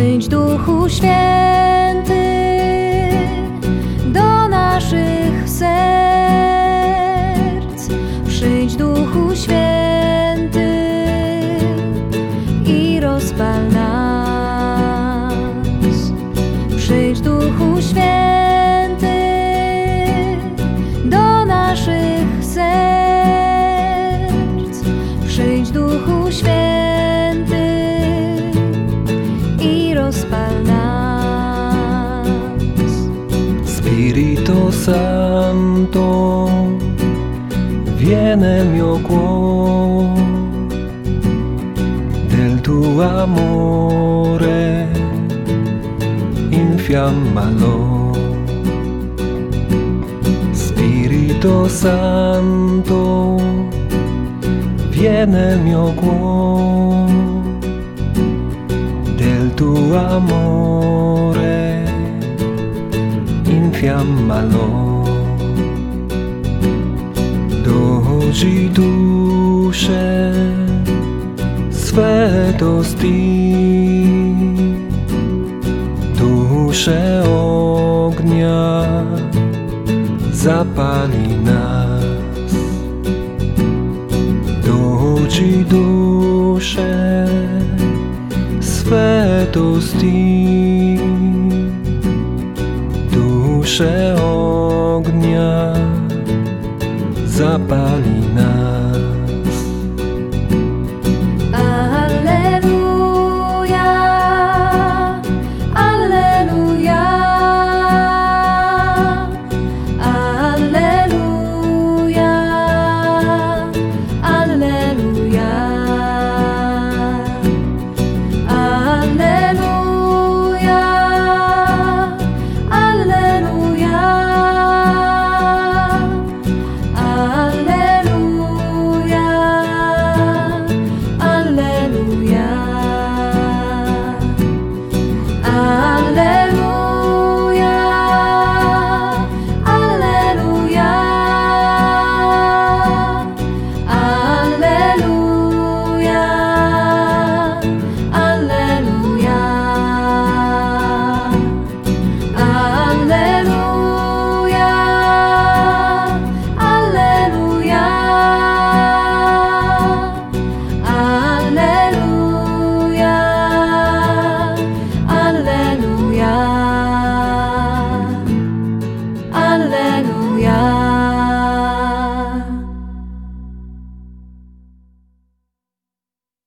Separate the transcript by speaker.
Speaker 1: Przyjdź Duchu Święty do naszych serc. Przyjdź Duchu Święty i rozpal nas. Przyjdź Duchu Święty do naszych serc. Przyjdź Duchu nas.
Speaker 2: Spirito Santo, viene mio cuore del tuo amore, infiammalo. Spirito Santo, viene mio cuore tuo amore, infiammalo. Dodzi dusze swetosti, dusze ognia zapali nas. Dodzi dusze swetosti, dusze ognia zapali nas. Then.